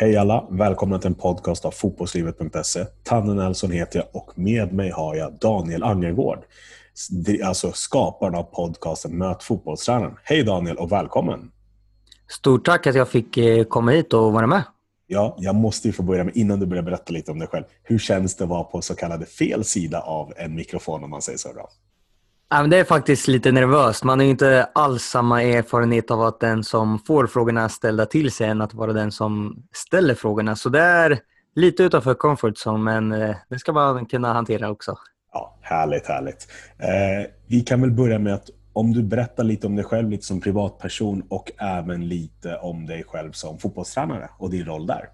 Hej alla! Välkomna till en podcast av fotbollslivet.se. Tanne Nelson heter jag och med mig har jag Daniel Angergård. Alltså skaparen av podcasten Möt fotbollstränaren. Hej Daniel och välkommen! Stort tack att jag fick eh, komma hit och vara med. Ja, jag måste ju få börja med, innan du börjar berätta lite om dig själv. Hur känns det att vara på så kallade fel sida av en mikrofon om man säger så? Då? Ja, men det är faktiskt lite nervöst. Man har ju inte alls samma erfarenhet av att den som får frågorna ställda till sig än att vara den som ställer frågorna. Så det är lite utanför comfort zone, men eh, det ska man kunna hantera också. Ja, Härligt, härligt. Eh, vi kan väl börja med att om du berättar lite om dig själv lite som privatperson och även lite om dig själv som fotbollstränare och din roll där.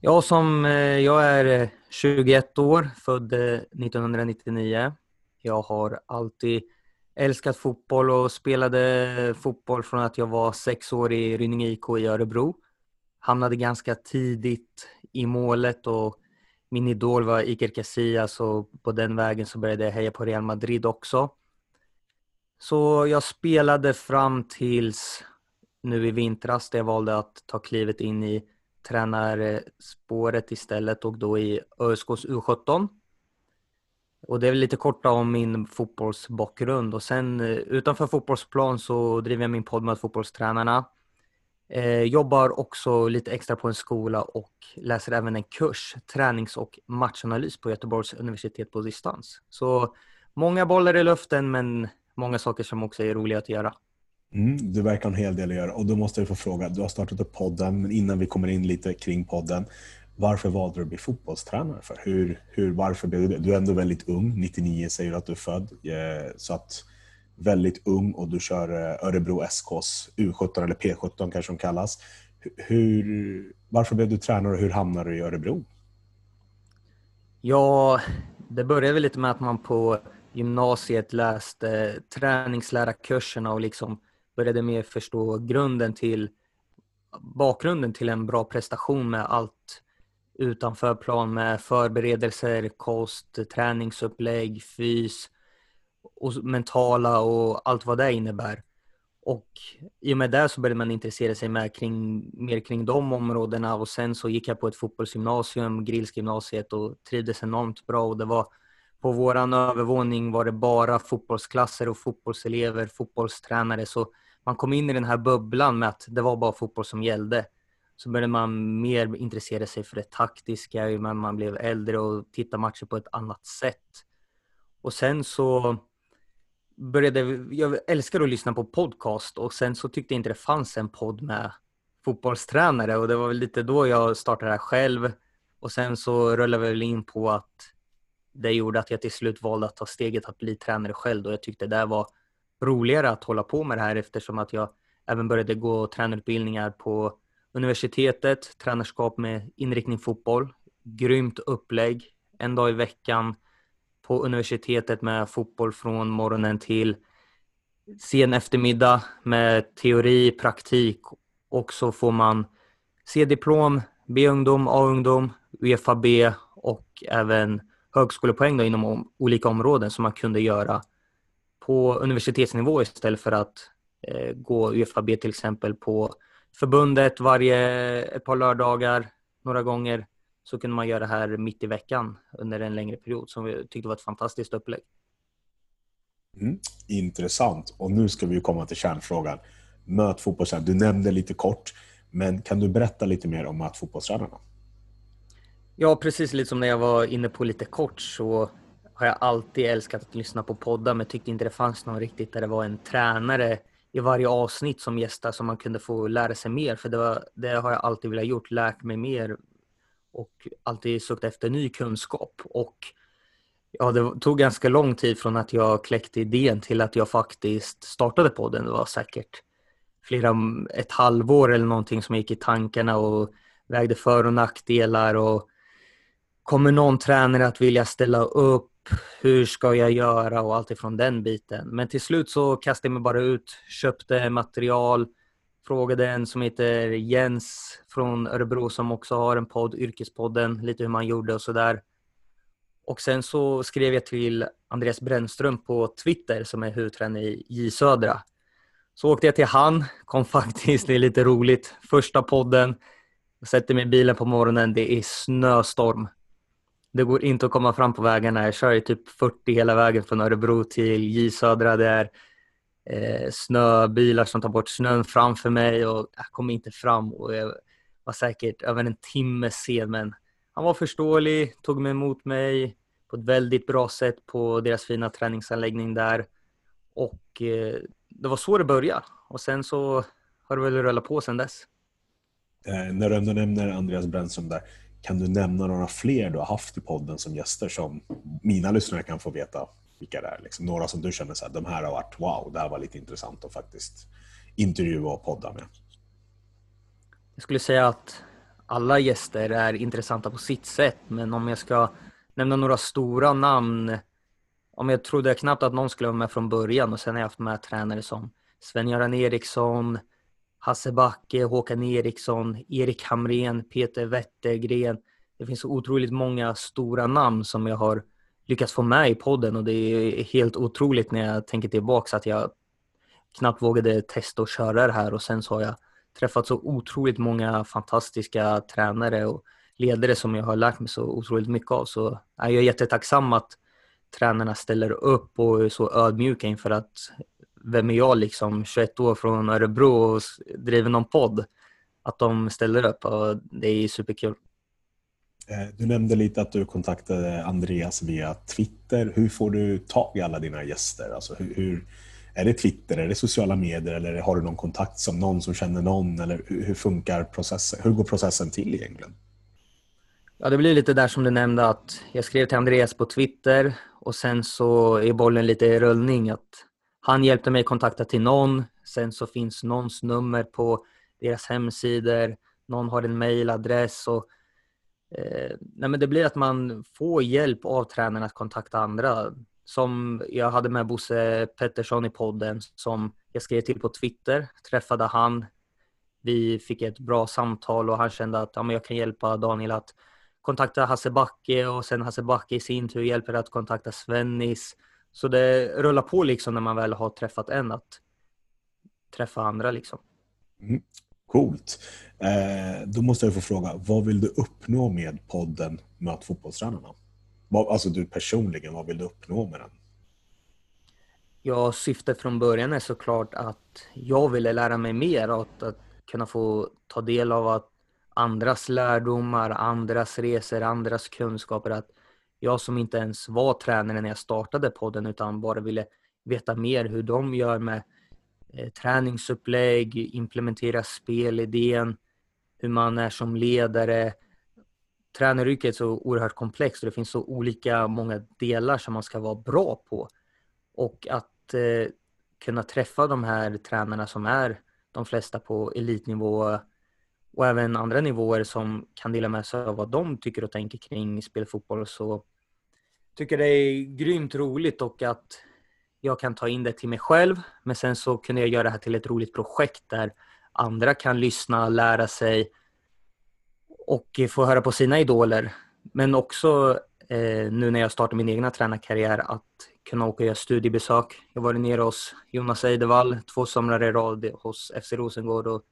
Ja, som, eh, jag är 21 eh, år, född 1999. Jag har alltid älskat fotboll och spelade fotboll från att jag var sex år i Rynninge IK i Örebro. Hamnade ganska tidigt i målet och min idol var Iker Casillas och på den vägen så började jag heja på Real Madrid också. Så jag spelade fram tills nu i vintras där jag valde att ta klivet in i tränarspåret istället och då i ÖSKs U17. Och det är lite korta om min fotbollsbakgrund och sen eh, utanför fotbollsplan så driver jag min podd med fotbollstränarna. Eh, jobbar också lite extra på en skola och läser även en kurs, tränings och matchanalys på Göteborgs universitet på distans. Så många bollar i luften men många saker som också är roliga att göra. Mm, du verkar ha en hel del att göra och då måste jag få fråga, du har startat upp podden, men innan vi kommer in lite kring podden, varför valde du att bli fotbollstränare? För? Hur, hur, varför blev du? Du är ändå väldigt ung, 99 säger du att du är född. Eh, så att väldigt ung och du kör eh, Örebro SKs U17 eller P17 kanske de kallas. Hur, varför blev du tränare och hur hamnade du i Örebro? Ja, det började väl lite med att man på gymnasiet läste träningslärarkurserna och liksom började mer förstå grunden till bakgrunden till en bra prestation med allt utanför plan med förberedelser, kost, träningsupplägg, fys och mentala och allt vad det innebär. Och i och med det så började man intressera sig mer kring, mer kring de områdena och sen så gick jag på ett fotbollsgymnasium, Grillsgymnasiet och trivdes enormt bra och det var på våran övervåning var det bara fotbollsklasser och fotbollselever, fotbollstränare så man kom in i den här bubblan med att det var bara fotboll som gällde. Så började man mer intressera sig för det taktiska ju man blev äldre och titta matcher på ett annat sätt. Och sen så började, jag älskar att lyssna på podcast och sen så tyckte jag inte det fanns en podd med fotbollstränare och det var väl lite då jag startade det här själv. Och sen så rullade vi väl in på att det gjorde att jag till slut valde att ta steget att bli tränare själv och jag tyckte det var roligare att hålla på med det här eftersom att jag även började gå tränarutbildningar på universitetet, tränarskap med inriktning fotboll, grymt upplägg, en dag i veckan på universitetet med fotboll från morgonen till sen eftermiddag med teori, praktik. Och så får man C-diplom, B-ungdom, A-ungdom, Uefa-B och även högskolepoäng då inom olika områden som man kunde göra på universitetsnivå istället för att eh, gå Uefa-B till exempel på förbundet varje ett par lördagar, några gånger så kunde man göra det här mitt i veckan under en längre period som vi tyckte var ett fantastiskt upplägg. Mm, intressant. Och nu ska vi komma till kärnfrågan. Möt fotbollstränarna. Du nämnde lite kort, men kan du berätta lite mer om Möt fotbollstränarna? Ja, precis lite som när jag var inne på lite kort så har jag alltid älskat att lyssna på poddar men tyckte inte det fanns någon riktigt där det var en tränare i varje avsnitt som gästar så man kunde få lära sig mer. För det, var, det har jag alltid velat gjort, lärt mig mer och alltid sökt efter ny kunskap. Och ja, det tog ganska lång tid från att jag kläckte idén till att jag faktiskt startade podden. Det var säkert flera, ett halvår eller någonting som gick i tankarna och vägde för och nackdelar och kommer någon tränare att vilja ställa upp? Hur ska jag göra och allt ifrån den biten. Men till slut så kastade jag mig bara ut, köpte material, frågade en som heter Jens från Örebro som också har en podd, Yrkespodden, lite hur man gjorde och sådär. Och sen så skrev jag till Andreas Brännström på Twitter som är huvudtränare i J Södra. Så åkte jag till han, kom faktiskt, det är lite roligt, första podden Jag sätter mig i bilen på morgonen, det är snöstorm. Det går inte att komma fram på vägarna. Jag kör i typ 40 hela vägen från Örebro till J Södra. Det är eh, snöbilar som tar bort snön framför mig och jag kom inte fram. Och jag var säkert över en timme sen men han var förståelig, tog mig emot mig på ett väldigt bra sätt på deras fina träningsanläggning där. Och eh, det var så det började. Och sen så har det väl rullat på sen dess. Eh, när du ändå nämner Andreas Brännström där, kan du nämna några fler du har haft i podden som gäster som mina lyssnare kan få veta vilka det är? Liksom, några som du känner att de här har varit wow, det här var lite intressant att faktiskt intervjua och podda med. Jag skulle säga att alla gäster är intressanta på sitt sätt, men om jag ska nämna några stora namn. Om jag trodde knappt att någon skulle vara med från början och sen har jag haft med tränare som Sven-Göran Eriksson, Hasse Backe, Håkan Eriksson, Erik Hamrén, Peter Wettergren. Det finns så otroligt många stora namn som jag har lyckats få med i podden och det är helt otroligt när jag tänker tillbaka att jag knappt vågade testa att köra det här och sen så har jag träffat så otroligt många fantastiska tränare och ledare som jag har lärt mig så otroligt mycket av. Så jag är jättetacksam att tränarna ställer upp och är så ödmjuka inför att vem är jag liksom, 21 år från Örebro och driver någon podd. Att de ställer upp och det är superkul. Eh, du nämnde lite att du kontaktade Andreas via Twitter. Hur får du tag i alla dina gäster? Alltså hur, hur, är det Twitter, är det sociala medier eller har du någon kontakt som någon som känner någon? Eller hur, hur funkar processen? Hur går processen till egentligen? Ja, det blir lite där som du nämnde att jag skrev till Andreas på Twitter och sen så är bollen lite i rullning att han hjälpte mig kontakta till någon. Sen så finns någons nummer på deras hemsidor. Någon har en mailadress och eh, nej men det blir att man får hjälp av tränaren att kontakta andra. Som jag hade med Bosse Pettersson i podden som jag skrev till på Twitter. Träffade han. Vi fick ett bra samtal och han kände att ja, men jag kan hjälpa Daniel att kontakta Hasse Backe och sen Hasse Backe i sin tur hjälper att kontakta Svennis. Så det rullar på liksom när man väl har träffat en att träffa andra liksom. Mm. Coolt. Eh, då måste jag få fråga, vad vill du uppnå med podden Möt fotbollstränarna? Alltså du personligen, vad vill du uppnå med den? Ja, syftet från början är såklart att jag ville lära mig mer och att, att kunna få ta del av att andras lärdomar, andras resor, andras kunskaper. Att jag som inte ens var tränare när jag startade podden utan bara ville veta mer hur de gör med eh, träningsupplägg, implementera spelidén, hur man är som ledare. Tränaryrket är så oerhört komplext och det finns så olika många delar som man ska vara bra på. Och att eh, kunna träffa de här tränarna som är de flesta på elitnivå och även andra nivåer som kan dela med sig av vad de tycker och tänker kring spelfotboll så tycker det är grymt roligt och att jag kan ta in det till mig själv men sen så kunde jag göra det här till ett roligt projekt där andra kan lyssna, lära sig och få höra på sina idoler. Men också eh, nu när jag startar min egna tränarkarriär att kunna åka och göra studiebesök. Jag var nere hos Jonas Eidevall två somrar i rad hos FC Rosengård och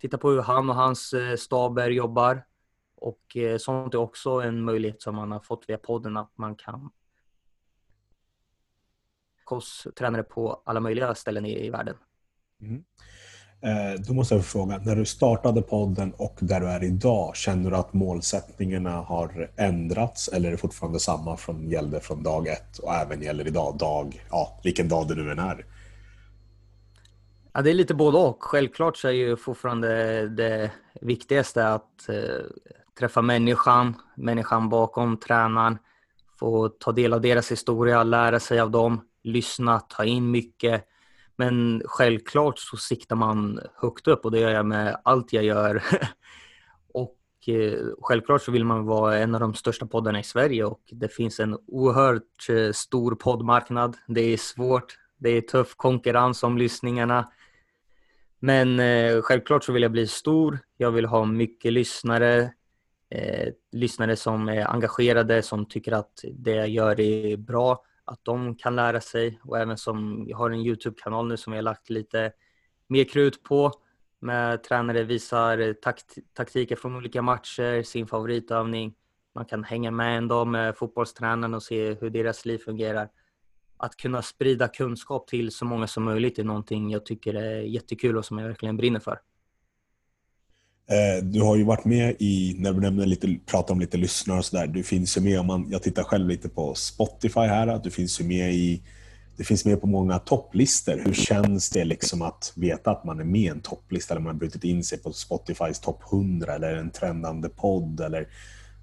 titta på hur han och hans eh, staber jobbar. Och eh, sånt är också en möjlighet som man har fått via podden att man kan hos tränare på alla möjliga ställen i, i världen. Mm. Eh, då måste jag fråga, när du startade podden och där du är idag, känner du att målsättningarna har ändrats eller är det fortfarande samma som gällde från dag ett och även gäller idag, dag, ja, vilken dag det nu än är? Ja, det är lite både och. Självklart så är ju fortfarande det viktigaste att eh, träffa människan, människan bakom tränaren, få ta del av deras historia, lära sig av dem, lyssna, ta in mycket. Men självklart så siktar man högt upp och det gör jag med allt jag gör. och eh, självklart så vill man vara en av de största poddarna i Sverige och det finns en oerhört eh, stor poddmarknad. Det är svårt, det är tuff konkurrens om lyssningarna. Men eh, självklart så vill jag bli stor. Jag vill ha mycket lyssnare. Eh, lyssnare som är engagerade, som tycker att det jag gör är bra. Att de kan lära sig och även som jag har en Youtube-kanal nu som jag har lagt lite mer krut på. med tränare visar takt, taktiker från olika matcher, sin favoritövning. Man kan hänga med en dag med fotbollstränaren och se hur deras liv fungerar. Att kunna sprida kunskap till så många som möjligt är någonting jag tycker är jättekul och som jag verkligen brinner för. Eh, du har ju varit med i, när du nämner lite, pratar om lite lyssnare och sådär, du finns ju med, om man, jag tittar själv lite på Spotify här, du finns ju med i det finns med på många topplistor. Hur känns det liksom att veta att man är med i en topplista eller man har brutit in sig på Spotifys topp 100 eller en trendande podd eller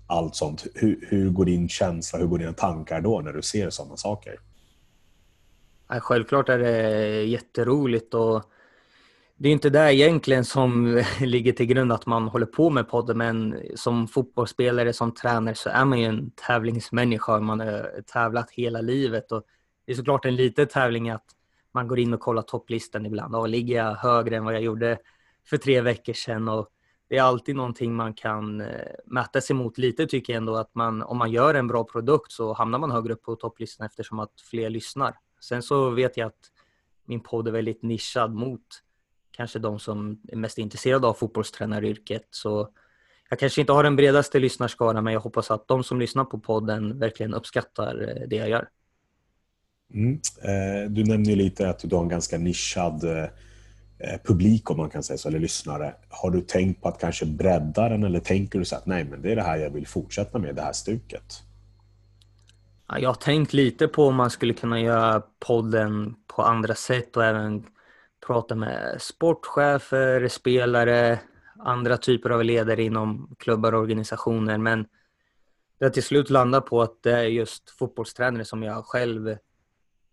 allt sånt. Hur, hur går din känsla, hur går dina tankar då när du ser sådana saker? Självklart är det jätteroligt och det är inte det egentligen som ligger till grund att man håller på med podden men som fotbollsspelare, som tränare så är man ju en tävlingsmänniska. Man har tävlat hela livet och det är såklart en liten tävling att man går in och kollar topplistan ibland. Och ligger jag högre än vad jag gjorde för tre veckor sedan? Och det är alltid någonting man kan eh, mäta sig mot lite tycker jag ändå att man, om man gör en bra produkt så hamnar man högre upp på topplistan eftersom att fler lyssnar. Sen så vet jag att min podd är väldigt nischad mot kanske de som är mest intresserade av fotbollstränaryrket. Så jag kanske inte har den bredaste lyssnarskaran men jag hoppas att de som lyssnar på podden verkligen uppskattar eh, det jag gör. Mm. Eh, du nämnde lite att du har en ganska nischad eh, publik om man kan säga så, eller lyssnare. Har du tänkt på att kanske bredda den eller tänker du så att nej men det är det här jag vill fortsätta med, det här stuket? Jag har tänkt lite på om man skulle kunna göra podden på andra sätt och även prata med sportchefer, spelare, andra typer av ledare inom klubbar och organisationer. Men det har till slut landat på att det är just fotbollstränare som jag själv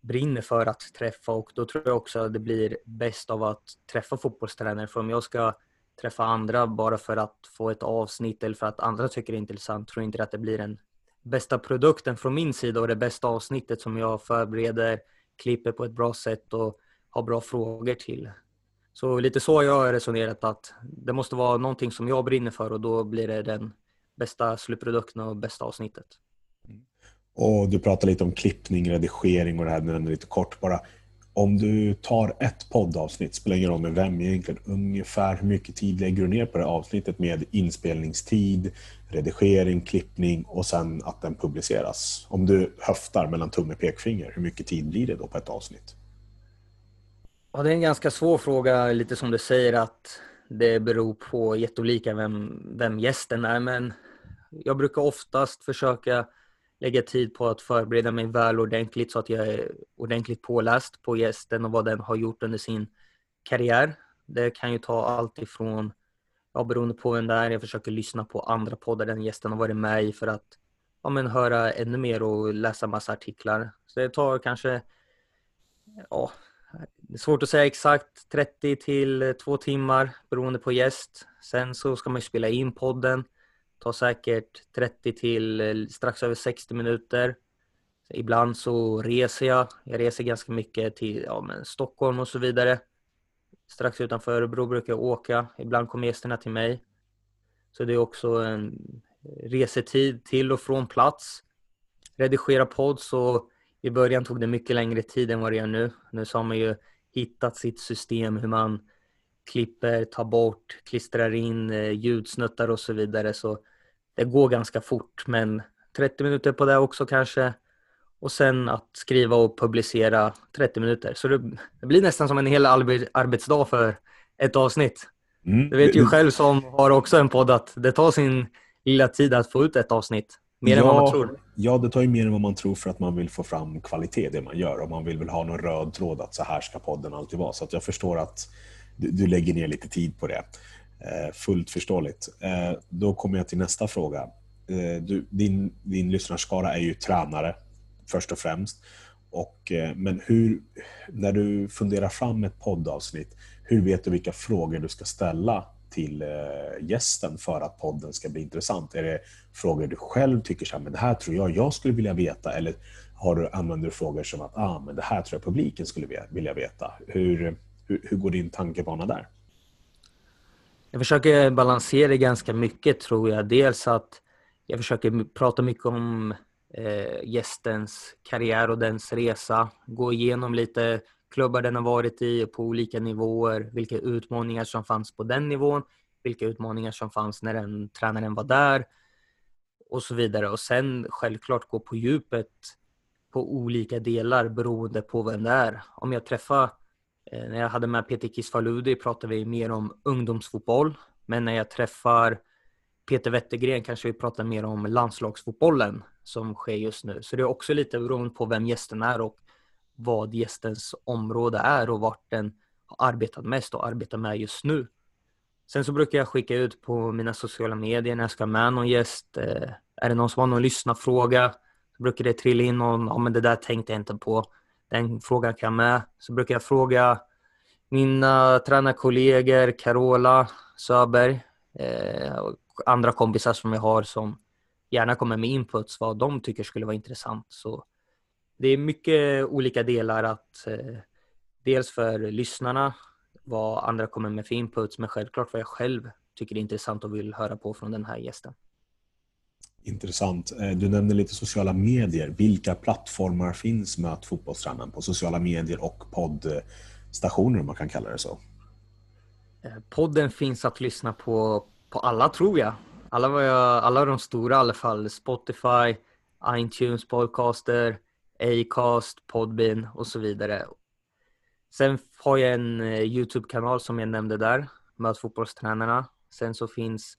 brinner för att träffa och då tror jag också att det blir bäst av att träffa fotbollstränare. För om jag ska träffa andra bara för att få ett avsnitt eller för att andra tycker det är intressant tror jag inte att det blir en bästa produkten från min sida och det bästa avsnittet som jag förbereder, klipper på ett bra sätt och har bra frågor till. Så lite så har jag resonerat att det måste vara någonting som jag brinner för och då blir det den bästa slutprodukten och bästa avsnittet. Mm. Och Du pratar lite om klippning, redigering och det här men lite kort bara. Om du tar ett poddavsnitt, spelar ingen roll med vem egentligen, ungefär hur mycket tid lägger du ner på det avsnittet med inspelningstid, redigering, klippning och sen att den publiceras? Om du höftar mellan tumme och pekfinger, hur mycket tid blir det då på ett avsnitt? Ja, det är en ganska svår fråga, lite som du säger att det beror på jätteolika vem, vem gästen är, men jag brukar oftast försöka lägga tid på att förbereda mig väl ordentligt så att jag är ordentligt påläst på gästen och vad den har gjort under sin karriär. Det kan ju ta allt ifrån, ja beroende på vem det är, jag försöker lyssna på andra poddar den gästen har varit med i för att ja, men höra ännu mer och läsa massa artiklar. Så det tar kanske, ja, det är svårt att säga exakt, 30 till 2 timmar beroende på gäst. Sen så ska man ju spela in podden tar säkert 30 till eh, strax över 60 minuter. Ibland så reser jag. Jag reser ganska mycket till ja, men Stockholm och så vidare. Strax utanför Örebro brukar jag åka. Ibland kommer gästerna till mig. Så det är också en resetid till och från plats. Redigera podd så i början tog det mycket längre tid än vad det gör nu. Nu så har man ju hittat sitt system hur man klipper, tar bort, klistrar in eh, ljudsnuttar och så vidare. Så det går ganska fort, men 30 minuter på det också kanske. Och sen att skriva och publicera 30 minuter. Så det, det blir nästan som en hel arbetsdag för ett avsnitt. Mm. Du vet ju själv som har också en podd att det tar sin lilla tid att få ut ett avsnitt. Mer ja, än vad man tror. Ja, det tar ju mer än vad man tror för att man vill få fram kvalitet det man gör. Och man vill väl ha någon röd tråd att så här ska podden alltid vara. Så jag förstår att du, du lägger ner lite tid på det. Eh, fullt förståeligt. Eh, då kommer jag till nästa fråga. Eh, du, din, din lyssnarskara är ju tränare först och främst. Och, men hur, när du funderar fram ett poddavsnitt, hur vet du vilka frågor du ska ställa till gästen för att podden ska bli intressant? Är det frågor du själv tycker så här, men det här tror jag jag skulle vilja veta? Eller har du, använder du frågor som att ah, men det här tror jag publiken skulle vilja veta? Hur, hur, hur går din tankebana där? Jag försöker balansera ganska mycket tror jag. Dels att jag försöker prata mycket om eh, gästens karriär och dens resa. Gå igenom lite klubbar den har varit i på olika nivåer, vilka utmaningar som fanns på den nivån, vilka utmaningar som fanns när den tränaren var där och så vidare. Och sen självklart gå på djupet på olika delar beroende på vem det är. Om jag träffar, Eh, när jag hade med Peter Kisfaludi pratade vi mer om ungdomsfotboll. Men när jag träffar Peter Wettergren kanske vi pratar mer om landslagsfotbollen som sker just nu. Så det är också lite beroende på vem gästen är och vad gästens område är och vart den har arbetat mest och arbetar med just nu. Sen så brukar jag skicka ut på mina sociala medier när jag ska med någon gäst. Eh, är det någon som har någon lyssnarfråga så brukar det trilla in någon, ja men det där tänkte jag inte på. Den frågan kan jag med. Så brukar jag fråga mina tränarkollegor, Carola Söberg, eh, och andra kompisar som jag har som gärna kommer med inputs vad de tycker skulle vara intressant. Så det är mycket olika delar att eh, dels för lyssnarna vad andra kommer med för inputs men självklart vad jag själv tycker är intressant och vill höra på från den här gästen. Intressant. Eh, du nämnde lite sociala medier. Vilka plattformar finns Möt fotbollstränaren på sociala medier och poddstationer om man kan kalla det så? Eh, podden finns att lyssna på på alla tror jag. Alla, var jag, alla de stora i alla fall. Spotify, iTunes, Podcaster, Acast, Podbean och så vidare. Sen har jag en eh, Youtube-kanal som jag nämnde där, Möt fotbollstränarna. Sen så finns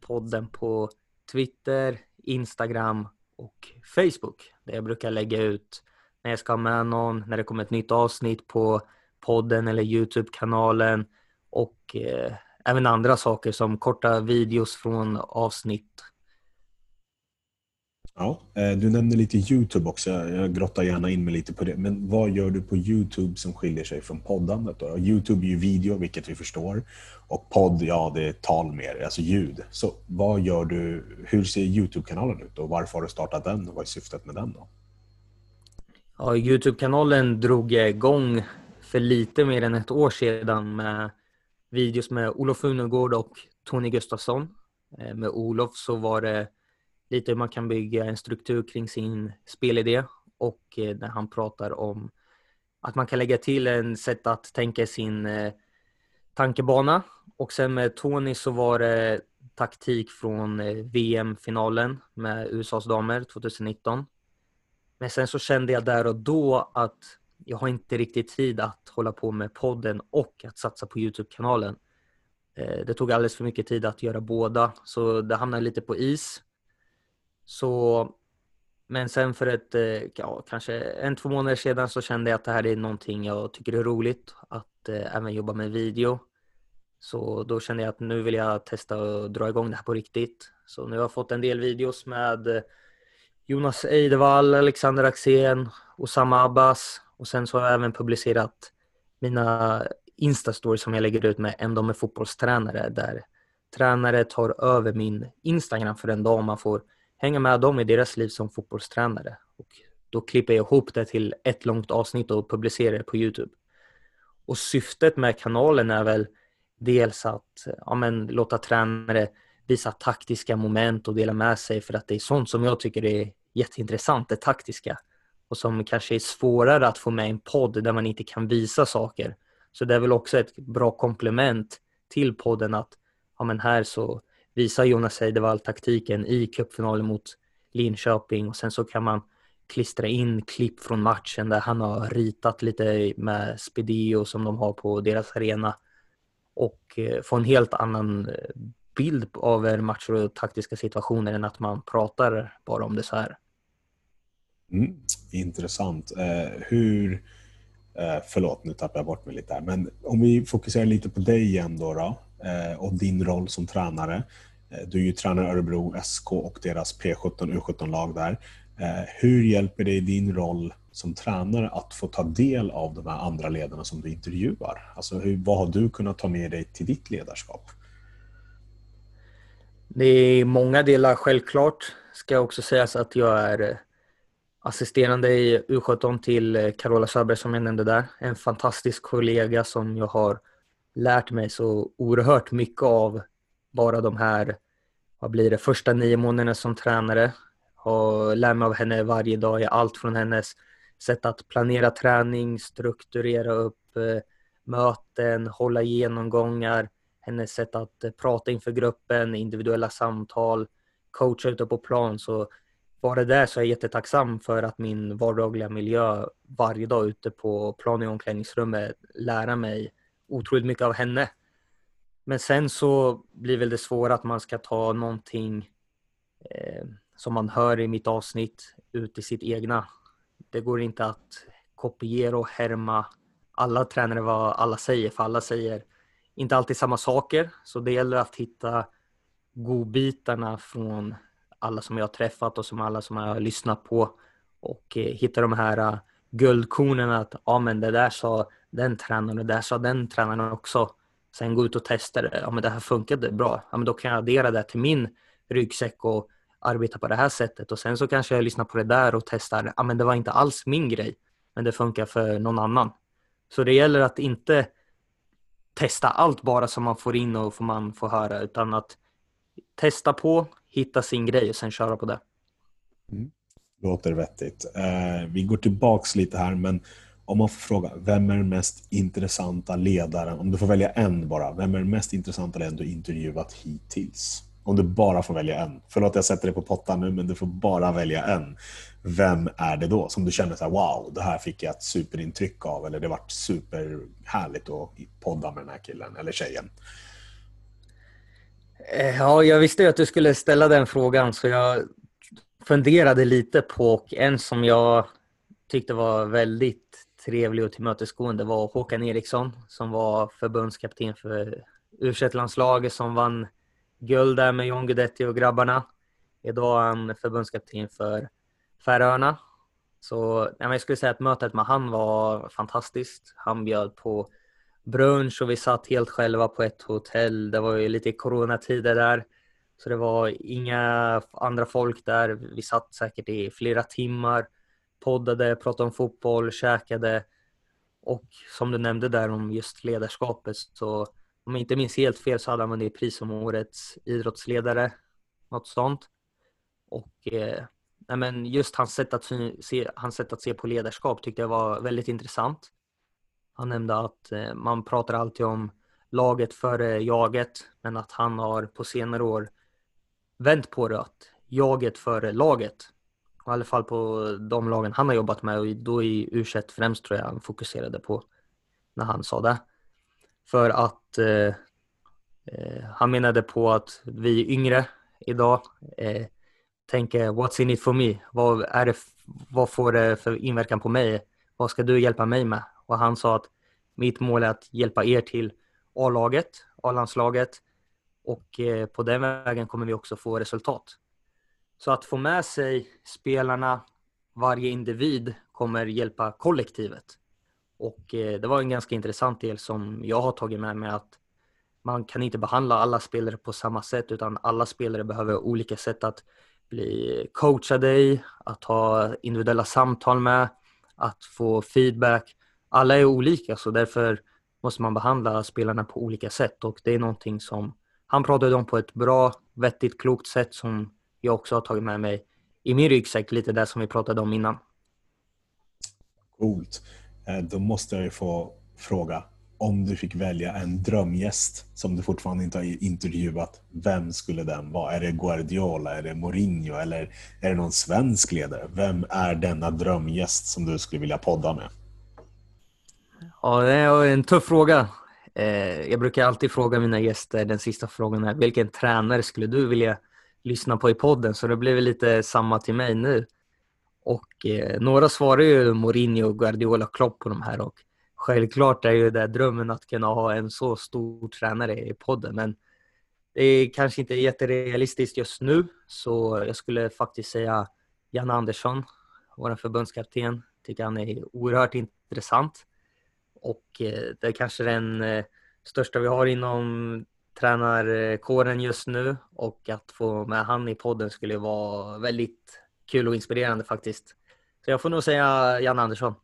podden på Twitter, Instagram och Facebook där jag brukar lägga ut när jag ska ha med någon, när det kommer ett nytt avsnitt på podden eller Youtube-kanalen och eh, även andra saker som korta videos från avsnitt. Ja, eh, du nämnde lite Youtube också. Jag grottar gärna in mig lite på det. Men vad gör du på Youtube som skiljer sig från poddandet? Då? Youtube är ju video, vilket vi förstår. Och podd, ja det är tal mer, alltså ljud. Så vad gör du? Hur ser Youtube-kanalen ut och varför har du startat den och vad är syftet med den då? Ja, Youtube-kanalen drog jag igång för lite mer än ett år sedan med videos med Olof Unegård och Tony Gustafsson. Eh, med Olof så var det lite hur man kan bygga en struktur kring sin spelidé och eh, när han pratar om att man kan lägga till en sätt att tänka sin eh, tankebana. Och sen med Tony så var det taktik från eh, VM-finalen med USAs damer 2019. Men sen så kände jag där och då att jag har inte riktigt tid att hålla på med podden och att satsa på Youtube-kanalen. Det tog alldeles för mycket tid att göra båda, så det hamnade lite på is. Så, men sen för ett, eh, ja, kanske en, två månader sedan så kände jag att det här är någonting jag tycker är roligt, att eh, även jobba med video. Så då kände jag att nu vill jag testa och dra igång det här på riktigt. Så nu har jag fått en del videos med eh, Jonas Eidevall, Alexander Axén, Osama Abbas, och sen så har jag även publicerat mina Insta-stories som jag lägger ut med En dag med fotbollstränare där tränare tar över min Instagram för en dag och man får hänga med dem i deras liv som fotbollstränare. Och då klipper jag ihop det till ett långt avsnitt och publicerar det på Youtube. Och syftet med kanalen är väl dels att ja, men, låta tränare visa taktiska moment och dela med sig för att det är sånt som jag tycker är jätteintressant, det taktiska och som kanske är svårare att få med i en podd där man inte kan visa saker. Så det är väl också ett bra komplement till podden att ja, men här så visar Jonas Eidevall taktiken i cupfinalen mot Linköping och sen så kan man klistra in klipp från matchen där han har ritat lite med Spedeo som de har på deras arena och eh, få en helt annan eh, bild av matcher och taktiska situationer än att man pratar bara om det så här. Mm, intressant. Eh, hur... Eh, förlåt, nu tappar jag bort mig lite här. Men om vi fokuserar lite på dig igen då, då Eh, och din roll som tränare. Eh, du är ju tränare i Örebro SK och deras P17 U17-lag där. Eh, hur hjälper det i din roll som tränare att få ta del av de här andra ledarna som du intervjuar? Alltså hur, vad har du kunnat ta med dig till ditt ledarskap? Det är många delar självklart. Ska också sägas att jag är eh, assisterande i U17 till Carola Söberg som jag nämnde där. En fantastisk kollega som jag har lärt mig så oerhört mycket av bara de här, vad blir det, första nio månaderna som tränare. Och lär mig av henne varje dag allt från hennes sätt att planera träning, strukturera upp eh, möten, hålla genomgångar, hennes sätt att eh, prata inför gruppen, individuella samtal, coacha ute på plan. Så bara det så är jag jättetacksam för att min vardagliga miljö varje dag ute på plan i omklädningsrummet lära mig otroligt mycket av henne. Men sen så blir väl det svåra att man ska ta någonting eh, som man hör i mitt avsnitt ut i sitt egna. Det går inte att kopiera och härma alla tränare vad alla säger, för alla säger inte alltid samma saker. Så det gäller att hitta godbitarna från alla som jag har träffat och som alla som jag har lyssnat på och eh, hitta de här uh, guldkornen att ja men det där sa den tränaren och det där sa den tränaren också. Sen gå ut och testa det. Ja men det här funkade bra. Ja men då kan jag addera det till min ryggsäck och arbeta på det här sättet och sen så kanske jag lyssnar på det där och testar. Ja men det var inte alls min grej. Men det funkar för någon annan. Så det gäller att inte testa allt bara som man får in och får man får höra utan att testa på, hitta sin grej och sen köra på det. Mm. Låter vettigt. Eh, vi går tillbaks lite här men om man får fråga, vem är den mest intressanta ledaren? Om du får välja en bara, vem är den mest intressanta ledaren du intervjuat hittills? Om du bara får välja en. Förlåt jag sätter dig på pottan nu, men du får bara välja en. Vem är det då som du känner så här, wow, det här fick jag ett superintryck av eller det vart superhärligt att podda med den här killen eller tjejen? Eh, ja, jag visste ju att du skulle ställa den frågan så jag funderade lite på och en som jag tyckte var väldigt trevlig och tillmötesgående var Håkan Eriksson som var förbundskapten för u landslaget som vann guld där med John Guidetti och grabbarna. Idag är han förbundskapten för Färöarna. Så jag skulle säga att mötet med han var fantastiskt. Han bjöd på brunch och vi satt helt själva på ett hotell. Det var ju lite coronatider där. Så det var inga andra folk där. Vi satt säkert i flera timmar, poddade, pratade om fotboll, käkade. Och som du nämnde där om just ledarskapet så om jag inte minns helt fel så hade han vunnit pris som årets idrottsledare. Något sånt. Och eh, men just hans sätt, att se, hans sätt att se på ledarskap tyckte jag var väldigt intressant. Han nämnde att eh, man pratar alltid om laget före jaget, men att han har på senare år vänt på det, att jaget före laget. I alla fall på de lagen han har jobbat med och då i u främst tror jag han fokuserade på när han sa det. För att eh, eh, han menade på att vi yngre idag eh, tänker what's in it for me? Vad, är det, vad får det för inverkan på mig? Vad ska du hjälpa mig med? Och han sa att mitt mål är att hjälpa er till A-laget, A-landslaget och eh, på den vägen kommer vi också få resultat. Så att få med sig spelarna, varje individ kommer hjälpa kollektivet. Och eh, det var en ganska intressant del som jag har tagit med mig att man kan inte behandla alla spelare på samma sätt utan alla spelare behöver olika sätt att bli coachade i, att ha individuella samtal med, att få feedback. Alla är olika så därför måste man behandla spelarna på olika sätt och det är någonting som han pratade om på ett bra, vettigt, klokt sätt som jag också har tagit med mig i min ryggsäck, lite där som vi pratade om innan. Coolt. Eh, då måste jag ju få fråga, om du fick välja en drömgäst som du fortfarande inte har intervjuat, vem skulle den vara? Är det Guardiola, är det Mourinho eller är det någon svensk ledare? Vem är denna drömgäst som du skulle vilja podda med? Ja, det är en tuff fråga. Eh, jag brukar alltid fråga mina gäster, den sista frågan är, vilken tränare skulle du vilja lyssna på i podden? Så det blev lite samma till mig nu. Och eh, några svarar ju Mourinho, Guardiola, Klopp på de här och självklart är ju det drömmen att kunna ha en så stor tränare i podden men det är kanske inte jätterealistiskt just nu så jag skulle faktiskt säga Jan Andersson, vår förbundskapten. Tycker han är oerhört intressant och eh, det är kanske den eh, största vi har inom tränarkåren just nu och att få med han i podden skulle vara väldigt kul och inspirerande faktiskt. Så jag får nog säga Jan Andersson.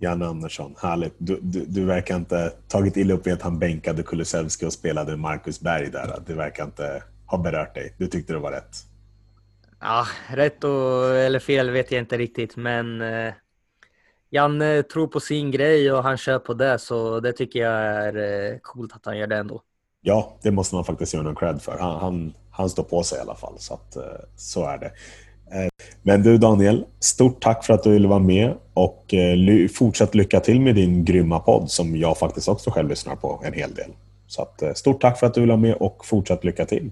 Jan Andersson, härligt. Du, du, du verkar inte tagit illa upp i att han bänkade Kulusevski och spelade Marcus Berg där. Det verkar inte ha berört dig. Du tyckte det var rätt. Ja, rätt och, eller fel vet jag inte riktigt, men eh, Jan eh, tror på sin grej och han kör på det, så det tycker jag är eh, coolt att han gör det ändå. Ja, det måste man faktiskt ge honom cred för. Han, han, han står på sig i alla fall, så, att, eh, så är det. Men du Daniel, stort tack för att du ville vara med och fortsätt lycka till med din grymma podd som jag faktiskt också själv lyssnar på en hel del. Så att, stort tack för att du ville vara med och fortsätt lycka till.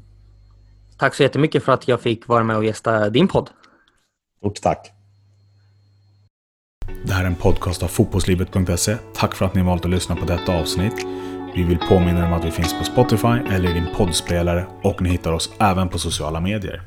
Tack så jättemycket för att jag fick vara med och gästa din podd. Stort tack. Det här är en podcast av fotbollslivet.se. Tack för att ni valt att lyssna på detta avsnitt. Vi vill påminna om att vi finns på Spotify eller i din poddspelare och ni hittar oss även på sociala medier.